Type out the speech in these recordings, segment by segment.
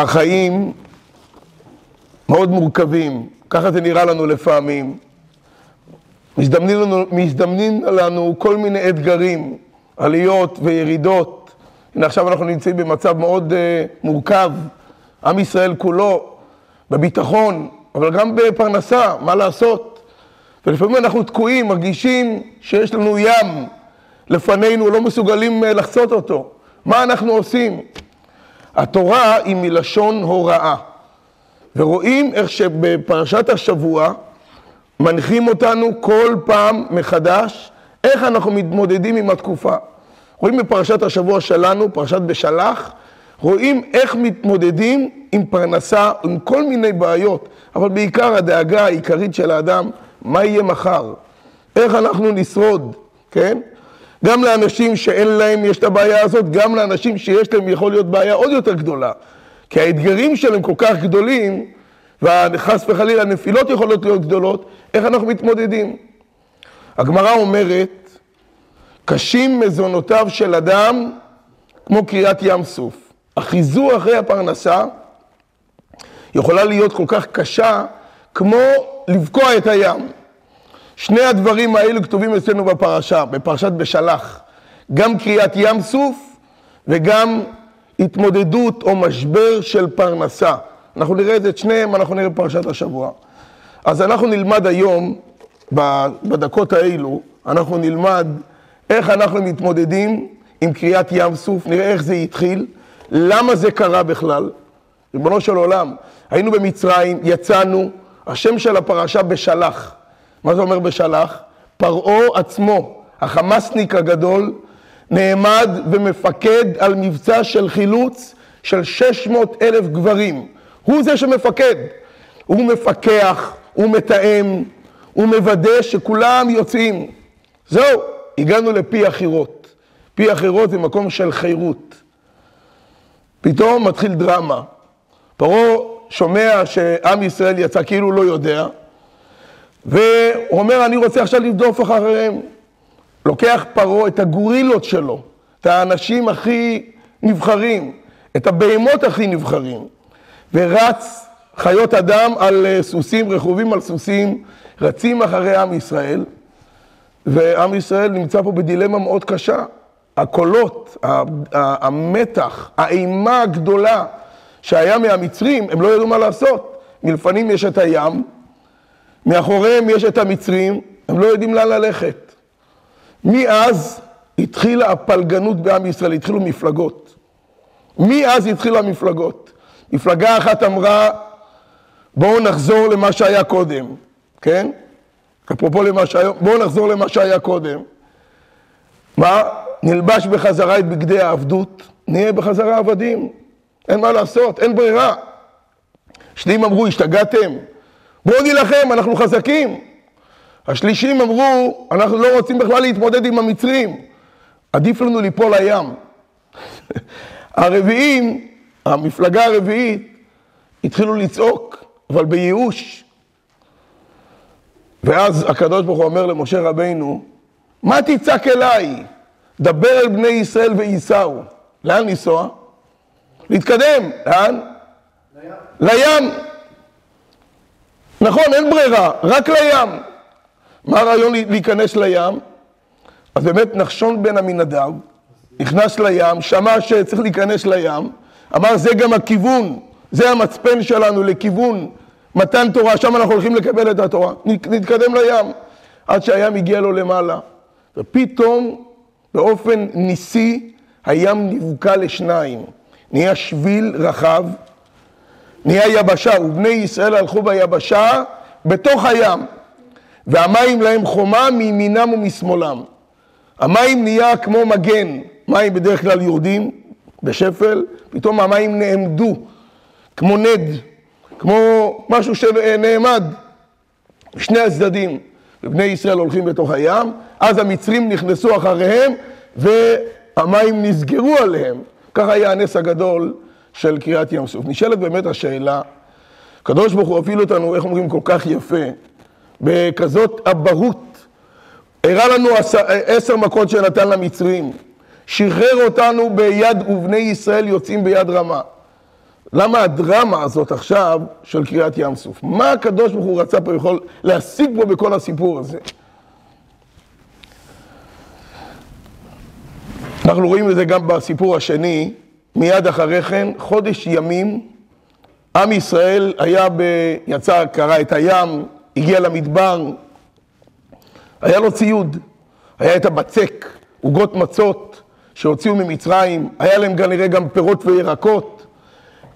החיים מאוד מורכבים, ככה זה נראה לנו לפעמים. מזדמנים לנו, מזדמנים לנו כל מיני אתגרים, עליות וירידות. הנה עכשיו אנחנו נמצאים במצב מאוד uh, מורכב, עם ישראל כולו, בביטחון, אבל גם בפרנסה, מה לעשות? ולפעמים אנחנו תקועים, מרגישים שיש לנו ים לפנינו, לא מסוגלים אה, לחצות אותו. מה אנחנו עושים? התורה היא מלשון הוראה, ורואים איך שבפרשת השבוע מנחים אותנו כל פעם מחדש איך אנחנו מתמודדים עם התקופה. רואים בפרשת השבוע שלנו, פרשת בשלח, רואים איך מתמודדים עם פרנסה, עם כל מיני בעיות, אבל בעיקר הדאגה העיקרית של האדם, מה יהיה מחר? איך אנחנו נשרוד, כן? גם לאנשים שאין להם יש את הבעיה הזאת, גם לאנשים שיש להם יכול להיות בעיה עוד יותר גדולה. כי האתגרים שלהם כל כך גדולים, וחס וחלילה נפילות יכולות להיות גדולות, איך אנחנו מתמודדים? הגמרא אומרת, קשים מזונותיו של אדם כמו קריאת ים סוף. החיזור אחרי הפרנסה יכולה להיות כל כך קשה כמו לבקוע את הים. שני הדברים האלו כתובים אצלנו בפרשה, בפרשת בשלח. גם קריאת ים סוף וגם התמודדות או משבר של פרנסה. אנחנו נראה את שניהם אנחנו נראה בפרשת השבוע. אז אנחנו נלמד היום, בדקות האלו, אנחנו נלמד איך אנחנו מתמודדים עם קריאת ים סוף, נראה איך זה התחיל, למה זה קרה בכלל. ריבונו של עולם, היינו במצרים, יצאנו, השם של הפרשה בשלח. מה זה אומר בשלח? פרעה עצמו, החמאסניק הגדול, נעמד ומפקד על מבצע של חילוץ של 600 אלף גברים. הוא זה שמפקד. הוא מפקח, הוא מתאם, הוא מוודא שכולם יוצאים. זהו, הגענו לפי החירות. פי החירות זה מקום של חירות. פתאום מתחיל דרמה. פרעה שומע שעם ישראל יצא כאילו לא יודע, והוא אומר, אני רוצה עכשיו לבדוף אחריהם. לוקח פרעה את הגורילות שלו, את האנשים הכי נבחרים, את הבהמות הכי נבחרים, ורץ חיות אדם על אה, סוסים, רכובים על סוסים, רצים אחרי עם ישראל, ועם ישראל נמצא פה בדילמה מאוד קשה. הקולות, המתח, האימה הגדולה שהיה מהמצרים, הם לא ידעו מה לעשות. מלפנים יש את הים, מאחוריהם יש את המצרים, הם לא יודעים לאן ללכת. מאז התחילה הפלגנות בעם ישראל, התחילו מפלגות. מאז התחילו המפלגות. מפלגה אחת אמרה, בואו נחזור למה שהיה קודם, כן? אפרופו למה שהיה, בואו נחזור למה שהיה קודם. מה? נלבש בחזרה את בגדי העבדות, נהיה בחזרה עבדים. אין מה לעשות, אין ברירה. שניים אמרו, השתגעתם? בואו נילחם, אנחנו חזקים. השלישים אמרו, אנחנו לא רוצים בכלל להתמודד עם המצרים, עדיף לנו ליפול לים. הרביעים, המפלגה הרביעית, התחילו לצעוק, אבל בייאוש. ואז הקדוש ברוך הוא אומר למשה רבינו, מה תצעק אליי? דבר אל בני ישראל וייסעו. לאן לנסוע? להתקדם. לאן? לים. לים. נכון, אין ברירה, רק לים. מה הרעיון להיכנס לים? אז באמת נחשון בן עמינדב נכנס לים, שמע שצריך להיכנס לים, אמר זה גם הכיוון, זה המצפן שלנו לכיוון מתן תורה, שם אנחנו הולכים לקבל את התורה, נתקדם לים, עד שהים הגיע לו למעלה. ופתאום, באופן ניסי, הים נבקע לשניים. נהיה שביל רחב, נהיה יבשה, ובני ישראל הלכו ביבשה בתוך הים, והמים להם חומה מימינם ומשמאלם. המים נהיה כמו מגן, מים בדרך כלל יורדים בשפל, פתאום המים נעמדו כמו נד, כמו משהו שנעמד משני הצדדים. ובני ישראל הולכים בתוך הים, אז המצרים נכנסו אחריהם והמים נסגרו עליהם. ככה היה הנס הגדול של קריאת ים סוף. נשאלת באמת השאלה, הקדוש ברוך הוא הוביל אותנו, איך אומרים, כל כך יפה, בכזאת אבהות. הראה לנו עשר מכות שנתן למצרים, שחרר אותנו ביד ובני ישראל יוצאים ביד רמה. למה הדרמה הזאת עכשיו של קריאת ים סוף? מה הקדוש ברוך הוא רצה פה, יכול להשיג פה בכל הסיפור הזה? אנחנו רואים את זה גם בסיפור השני, מיד אחרי כן, חודש ימים, עם ישראל היה ב... יצא, קרא את הים, הגיע למדבר, היה לו ציוד, היה את הבצק, עוגות מצות שהוציאו ממצרים, היה להם כנראה גם פירות וירקות.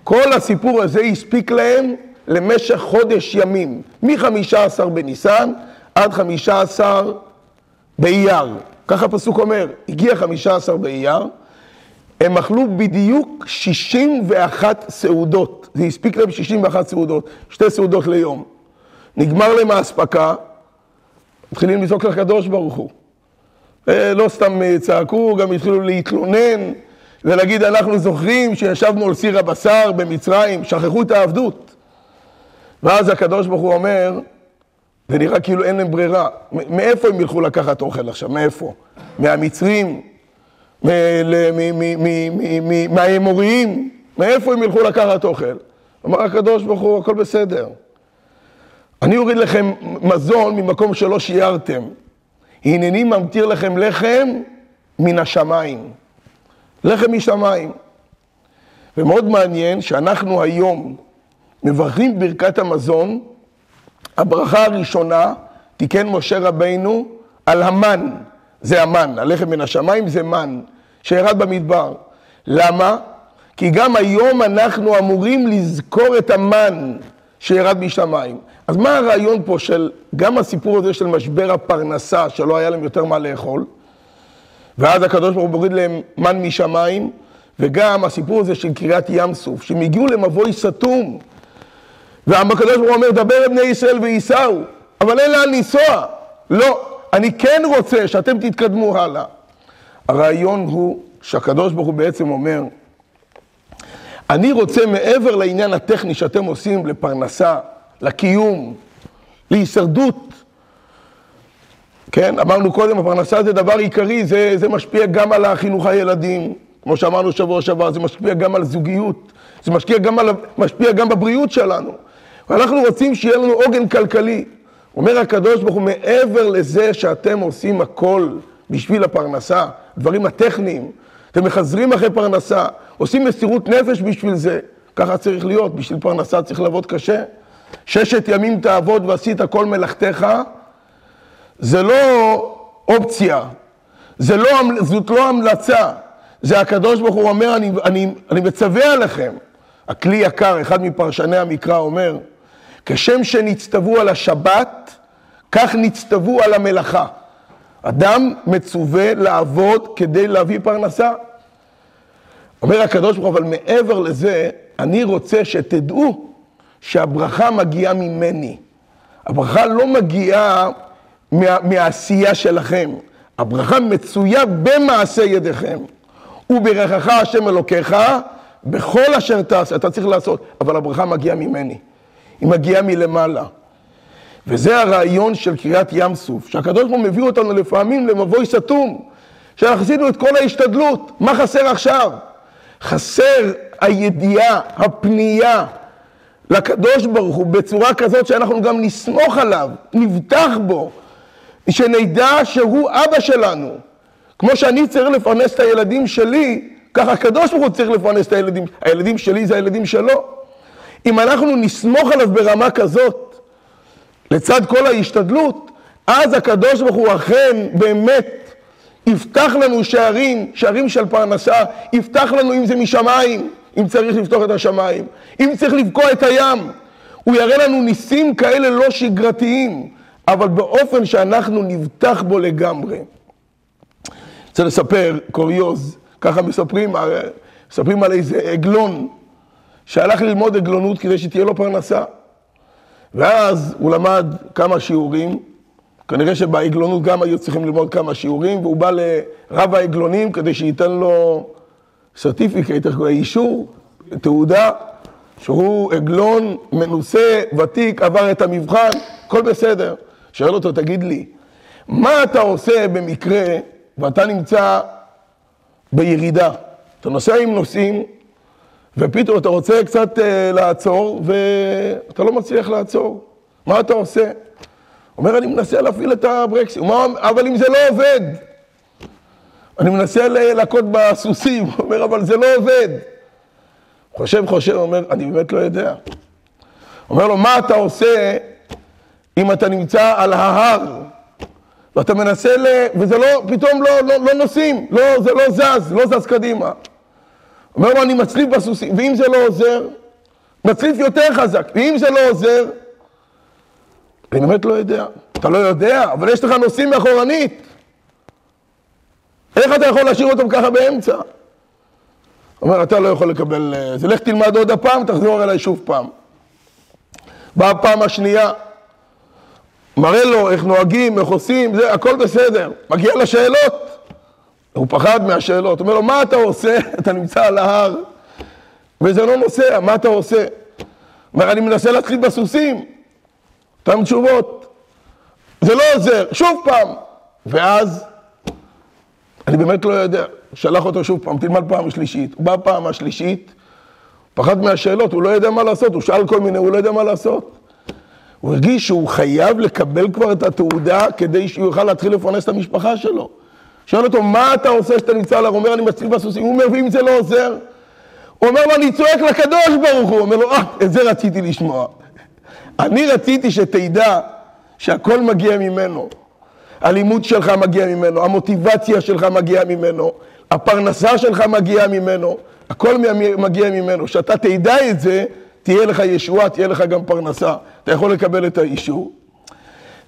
כל הסיפור הזה הספיק להם למשך חודש ימים, מ-15 בניסן עד 15 באייר. ככה הפסוק אומר, הגיע 15 באייר, הם אכלו בדיוק 61 סעודות, זה הספיק להם 61 סעודות, שתי סעודות ליום. נגמר להם האספקה, מתחילים לצעוק לקדוש ברוך הוא. אה, לא סתם אה, צעקו, גם התחילו להתלונן ולהגיד, אנחנו זוכרים שישבנו על סיר הבשר במצרים, שכחו את העבדות. ואז הקדוש ברוך הוא אומר, זה נראה כאילו אין להם ברירה. מאיפה הם ילכו לקחת אוכל עכשיו? מאיפה? מהמצרים? מהאמוריים? מאיפה הם ילכו לקחת אוכל? אמר הקדוש ברוך הוא, הכל בסדר. אני אוריד לכם מזון ממקום שלא שיערתם. הנני ממטיר לכם לחם מן השמיים. לחם משמיים. ומאוד מעניין שאנחנו היום מברכים ברכת המזון, הברכה הראשונה, תיקן משה רבינו על המן, זה המן, הלחם מן השמיים זה מן, שירד במדבר. למה? כי גם היום אנחנו אמורים לזכור את המן שירד משמיים. אז מה הרעיון פה של, גם הסיפור הזה של משבר הפרנסה, שלא היה להם יותר מה לאכול, ואז הקדוש ברוך הוא מוריד להם מן משמיים, וגם הסיפור הזה של קריאת ים סוף, שהם הגיעו למבוי סתום, והקדוש ברוך הוא אומר, דבר אל בני ישראל וייסעו, אבל אין לאן לנסוע. לא, אני כן רוצה שאתם תתקדמו הלאה. הרעיון הוא שהקדוש ברוך הוא בעצם אומר, אני רוצה מעבר לעניין הטכני שאתם עושים לפרנסה, לקיום, להישרדות, כן, אמרנו קודם, הפרנסה זה דבר עיקרי, זה, זה משפיע גם על החינוך הילדים, כמו שאמרנו שבוע שעבר, זה משפיע גם על זוגיות, זה משפיע גם, על, משפיע גם בבריאות שלנו. ואנחנו רוצים שיהיה לנו עוגן כלכלי. אומר הקדוש ברוך הוא, מעבר לזה שאתם עושים הכל בשביל הפרנסה, דברים הטכניים, אתם מחזרים אחרי פרנסה, עושים מסירות נפש בשביל זה, ככה צריך להיות, בשביל פרנסה צריך לעבוד קשה. ששת ימים תעבוד ועשית כל מלאכתך, זה לא אופציה, זה לא, זאת לא המלצה, זה הקדוש ברוך הוא אומר, אני, אני, אני מצווה עליכם. הכלי יקר, אחד מפרשני המקרא אומר, כשם שנצטוו על השבת, כך נצטוו על המלאכה. אדם מצווה לעבוד כדי להביא פרנסה. אומר הקדוש ברוך הוא, אבל מעבר לזה, אני רוצה שתדעו שהברכה מגיעה ממני. הברכה לא מגיעה מה, מהעשייה שלכם, הברכה מצויה במעשה ידיכם. וברכך השם אלוקיך בכל אשר תעשה, אתה צריך לעשות, אבל הברכה מגיעה ממני. היא מגיעה מלמעלה. וזה הרעיון של קריאת ים סוף, שהקדוש ברוך הוא מביא אותנו לפעמים למבוי סתום, שעשינו את כל ההשתדלות, מה חסר עכשיו? חסר הידיעה, הפנייה לקדוש ברוך הוא בצורה כזאת שאנחנו גם נסמוך עליו, נבטח בו, שנדע שהוא אבא שלנו. כמו שאני צריך לפרנס את הילדים שלי, ככה הקדוש ברוך הוא צריך לפרנס את הילדים, הילדים שלי זה הילדים שלו. אם אנחנו נסמוך עליו ברמה כזאת, לצד כל ההשתדלות, אז הקדוש ברוך הוא אכן באמת יפתח לנו שערים, שערים של פרנסה, יפתח לנו אם זה משמיים, אם צריך לפתוח את השמיים, אם צריך לבקוע את הים, הוא יראה לנו ניסים כאלה לא שגרתיים, אבל באופן שאנחנו נבטח בו לגמרי. רוצה לספר קוריוז, ככה מספרים, מספרים על איזה עגלון שהלך ללמוד עגלונות כדי שתהיה לו פרנסה. ואז הוא למד כמה שיעורים, כנראה שבעגלונות גם היו צריכים ללמוד כמה שיעורים, והוא בא לרב העגלונים כדי שייתן לו סרטיפיקט, אישור, תעודה, שהוא עגלון מנוסה, ותיק, עבר את המבחן, הכל בסדר. שואל אותו, תגיד לי, מה אתה עושה במקרה ואתה נמצא בירידה? אתה נוסע עם נוסעים ופתאום אתה רוצה קצת אה, לעצור, ואתה לא מצליח לעצור. מה אתה עושה? אומר, אני מנסה להפעיל את הברקסים. אבל אם זה לא עובד, אני מנסה להכות בסוסים. הוא אומר, אבל זה לא עובד. חושב, חושב, אומר, אני באמת לא יודע. אומר לו, מה אתה עושה אם אתה נמצא על ההר, ואתה מנסה ל... וזה לא, פתאום לא, לא, לא נוסעים, לא, זה לא זז, לא זז קדימה. אומר לו, אני מצליף בסוסים, ואם זה לא עוזר, מצליף יותר חזק, ואם זה לא עוזר, אני באמת לא יודע. אתה לא יודע, אבל יש לך נוסעים מאחורנית. איך אתה יכול להשאיר אותם ככה באמצע? אומר, אתה לא יכול לקבל... זה לך תלמד עוד הפעם, תחזור אליי שוב פעם. באה הפעם השנייה, מראה לו איך נוהגים, איך עושים, זה, הכל בסדר. מגיע לשאלות, הוא פחד מהשאלות. אומר לו, מה אתה עושה? אתה נמצא על ההר, וזה לא נוסע, מה אתה עושה? אומר, אני מנסה להתחיל בסוסים. אותן תשובות. זה לא עוזר, שוב פעם. ואז, אני באמת לא יודע, שלח אותו שוב פעם, תלמד פעם שלישית. הוא בא פעם השלישית, פחד מהשאלות, הוא לא יודע מה לעשות, הוא שאל כל מיני, הוא לא יודע מה לעשות. הוא הרגיש שהוא חייב לקבל כבר את התעודה כדי שהוא יוכל להתחיל לפרנס את המשפחה שלו. שואל אותו, מה אתה עושה שאתה נמצא על הר? הוא אומר, אני מצליף בסוסים. הוא אומר, ואם זה לא עוזר? הוא אומר לו, אני צועק לקדוש ברוך. הוא אומר לו, אה, את זה רציתי לשמוע. אני רציתי שתדע שהכל מגיע ממנו. הלימוד שלך מגיע ממנו, המוטיבציה שלך מגיעה ממנו, הפרנסה שלך מגיעה ממנו, הכל מגיע ממנו. כשאתה תדע את זה, תהיה לך ישועה, תהיה לך גם פרנסה. אתה יכול לקבל את האישור.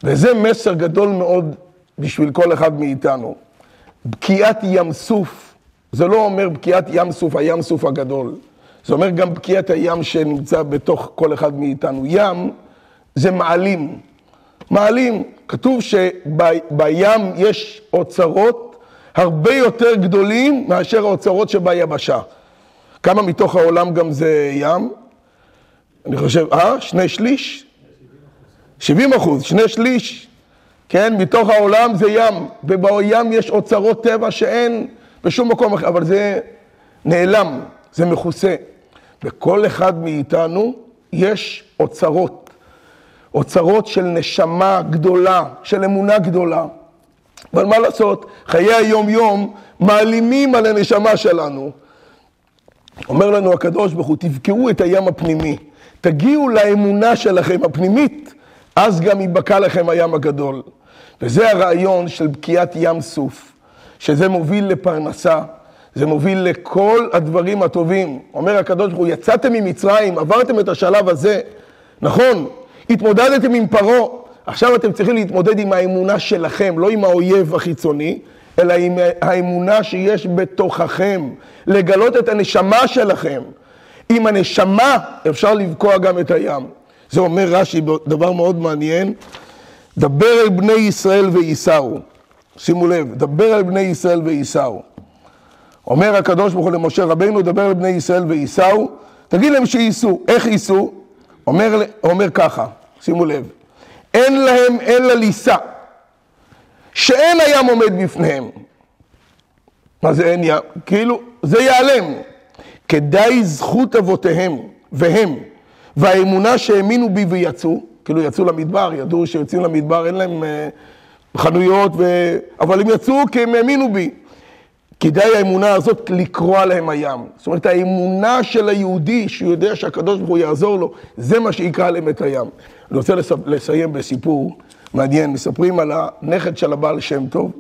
וזה מסר גדול מאוד בשביל כל אחד מאיתנו. בקיעת ים סוף, זה לא אומר בקיעת ים סוף, הים סוף הגדול. זה אומר גם בקיעת הים שנמצא בתוך כל אחד מאיתנו. ים זה מעלים. מעלים, כתוב שבים יש אוצרות הרבה יותר גדולים מאשר האוצרות שביבשה. כמה מתוך העולם גם זה ים? אני חושב, אה? שני שליש? 70 אחוז, שני שליש, כן? מתוך העולם זה ים, ובים יש אוצרות טבע שאין בשום מקום אחר, אבל זה נעלם, זה מכוסה. בכל אחד מאיתנו יש אוצרות, אוצרות של נשמה גדולה, של אמונה גדולה. אבל מה לעשות, חיי היום-יום מעלימים על הנשמה שלנו. אומר לנו הקדוש ברוך הוא, תבקעו את הים הפנימי, תגיעו לאמונה שלכם הפנימית, אז גם ייבקע לכם הים הגדול. וזה הרעיון של בקיעת ים סוף, שזה מוביל לפרנסה, זה מוביל לכל הדברים הטובים. אומר הקדוש ברוך הוא, יצאתם ממצרים, עברתם את השלב הזה, נכון, התמודדתם עם פרעה, עכשיו אתם צריכים להתמודד עם האמונה שלכם, לא עם האויב החיצוני, אלא עם האמונה שיש בתוככם, לגלות את הנשמה שלכם. עם הנשמה אפשר לבקוע גם את הים. זה אומר רש"י, דבר מאוד מעניין, דבר אל בני ישראל וייסעו. שימו לב, דבר אל בני ישראל וייסעו. אומר הקדוש ברוך הוא למשה רבינו, דבר אל בני ישראל וייסעו, תגיד להם שייסעו. איך ייסעו? אומר, אומר ככה, שימו לב, אין להם אלא ליסע, שאין הים עומד בפניהם. מה זה אין ים? כאילו, זה ייעלם. כדאי זכות אבותיהם והם, והאמונה שהאמינו בי ויצאו, כאילו יצאו למדבר, ידעו שיוצאים למדבר, אין להם uh, חנויות, ו... אבל הם יצאו כי הם האמינו בי. כדאי האמונה הזאת לקרוע להם הים. זאת אומרת, האמונה של היהודי, שהוא יודע שהקדוש ברוך הוא יעזור לו, זה מה שיקרא להם את הים. אני רוצה לסיים בסיפור מעניין. מספרים על הנכד של הבעל שם טוב.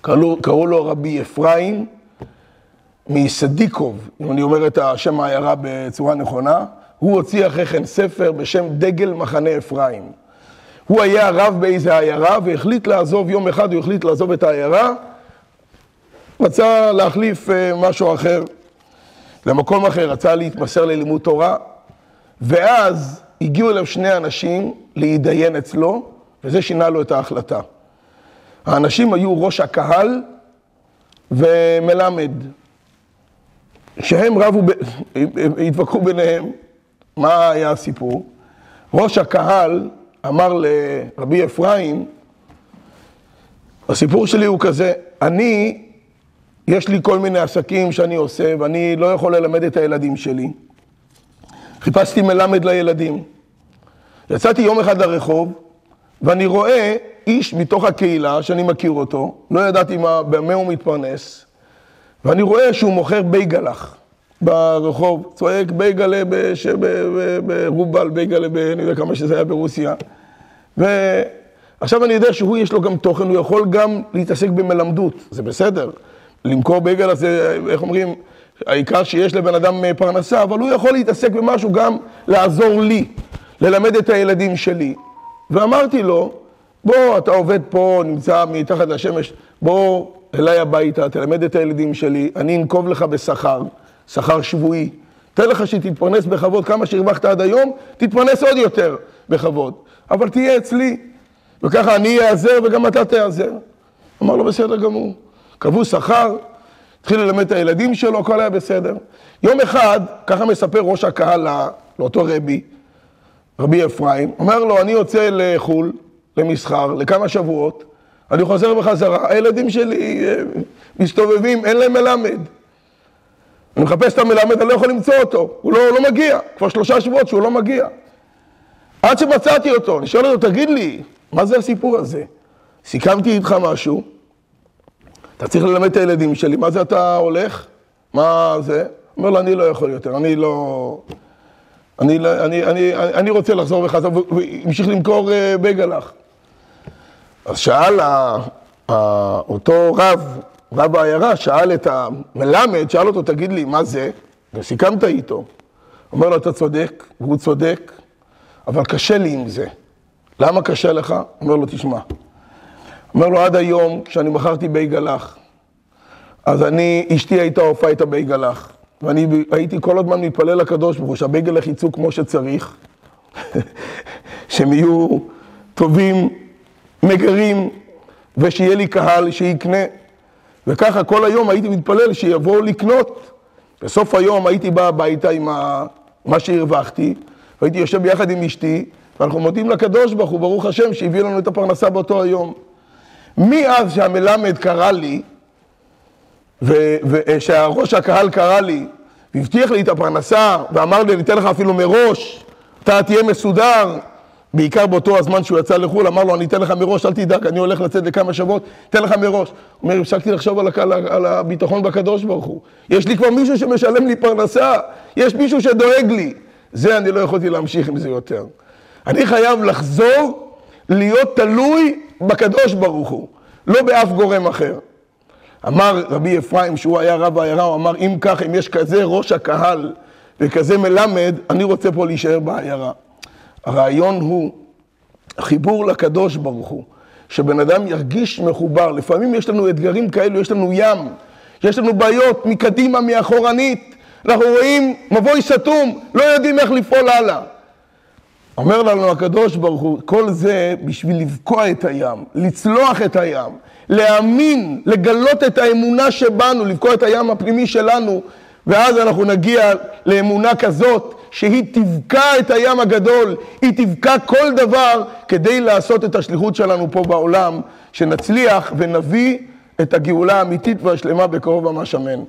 קראו, קראו לו רבי אפרים מסדיקוב, אם אני אומר את השם העיירה בצורה נכונה. הוא הוציא אחרי כן ספר בשם דגל מחנה אפרים. הוא היה רב באיזה עיירה והחליט לעזוב, יום אחד הוא החליט לעזוב את העיירה, רצה להחליף אה, משהו אחר למקום אחר, רצה להתמסר ללימוד תורה, ואז הגיעו אליו שני אנשים להתדיין אצלו, וזה שינה לו את ההחלטה. האנשים היו ראש הקהל ומלמד, שהם רבו, התווכחו ביניהם, מה היה הסיפור? ראש הקהל אמר לרבי אפרים, הסיפור שלי הוא כזה, אני יש לי כל מיני עסקים שאני עושה, ואני לא יכול ללמד את הילדים שלי. חיפשתי מלמד לילדים. יצאתי יום אחד לרחוב, ואני רואה איש מתוך הקהילה, שאני מכיר אותו, לא ידעתי מה, במה הוא מתפרנס, ואני רואה שהוא מוכר בייגלח ברחוב, צועק בייגלה ברובל, בייגלה. אני יודע כמה שזה היה ברוסיה. ועכשיו אני יודע שהוא, יש לו גם תוכן, הוא יכול גם להתעסק במלמדות, זה בסדר. למכור בייגלה זה, איך אומרים, העיקר שיש לבן אדם פרנסה, אבל הוא יכול להתעסק במשהו גם לעזור לי, ללמד את הילדים שלי. ואמרתי לו, בוא, אתה עובד פה, נמצא מתחת לשמש, בוא אליי הביתה, תלמד את הילדים שלי, אני אנקוב לך בשכר, שכר שבועי. תן לך שתתפרנס בכבוד, כמה שהרווחת עד היום, תתפרנס עוד יותר בכבוד. אבל תהיה אצלי, וככה אני אעזר וגם אתה תיעזר. אמר לו, בסדר גמור. קבעו שכר, התחיל ללמד את הילדים שלו, הכל היה בסדר. יום אחד, ככה מספר ראש הקהל לאותו רבי, רבי אפרים, אומר לו, אני יוצא לחו"ל, למסחר, לכמה שבועות, אני חוזר בחזרה, הילדים שלי אה, מסתובבים, אין להם מלמד. אני מחפש את המלמד, אני לא יכול למצוא אותו, הוא לא, לא מגיע, כבר שלושה שבועות שהוא לא מגיע. עד שמצאתי אותו, אני שואל אותו, תגיד לי, מה זה הסיפור הזה? סיכמתי איתך משהו, אתה צריך ללמד את הילדים שלי, מה זה אתה הולך? מה זה? אומר לו, אני לא יכול יותר, אני לא... אני, לא, אני, אני, אני רוצה לחזור בחזרה, והמשיך למכור אה, בגלח. אז שאל אותו רב, רב העיירה, שאל את המלמד, שאל אותו, תגיד לי, מה זה? וסיכמת איתו. אומר לו, אתה צודק, והוא צודק, אבל קשה לי עם זה. למה קשה לך? אומר לו, תשמע. אומר לו, עד היום, כשאני מכרתי בייגלח, אז אני, אשתי הייתה עופה את הבייגלח. ואני הייתי כל הזמן מתפלל לקדוש ברוך הוא, שהבייגלח יצאו כמו שצריך, שהם יהיו טובים, מגרים, ושיהיה לי קהל שיקנה. וככה כל היום הייתי מתפלל שיבואו לקנות. בסוף היום הייתי בא הביתה עם מה שהרווחתי, והייתי יושב ביחד עם אשתי, ואנחנו מודים לקדוש ברוך הוא, ברוך השם, שהביא לנו את הפרנסה באותו היום. מאז שהמלמד קרא לי, ושהראש הקהל קרא לי, והבטיח לי את הפרנסה, ואמר לי, אני אתן לך אפילו מראש, אתה תהיה מסודר, בעיקר באותו הזמן שהוא יצא לחו"ל, אמר לו, אני אתן לך מראש, אל תדאג, אני הולך לצאת לכמה שבועות, אתן לך מראש. הוא אומר, הפסקתי לחשוב על, על, על הביטחון בקדוש ברוך הוא. יש לי כבר מישהו שמשלם לי פרנסה, יש מישהו שדואג לי. זה, אני לא יכולתי להמשיך עם זה יותר. אני חייב לחזור להיות תלוי בקדוש ברוך הוא, לא באף גורם אחר. אמר רבי אפרים, שהוא היה רב העיירה, הוא אמר, אם כך, אם יש כזה ראש הקהל וכזה מלמד, אני רוצה פה להישאר בעיירה. הרעיון הוא חיבור לקדוש ברוך הוא, שבן אדם ירגיש מחובר. לפעמים יש לנו אתגרים כאלו, יש לנו ים, יש לנו בעיות מקדימה, מאחורנית. אנחנו רואים מבוי סתום, לא יודעים איך לפעול הלאה. אומר לנו הקדוש ברוך הוא, כל זה בשביל לבקוע את הים, לצלוח את הים, להאמין, לגלות את האמונה שבנו, לבקוע את הים הפנימי שלנו, ואז אנחנו נגיע לאמונה כזאת שהיא תבקע את הים הגדול, היא תבקע כל דבר כדי לעשות את השליחות שלנו פה בעולם, שנצליח ונביא את הגאולה האמיתית והשלמה בקרוב ממש אמן.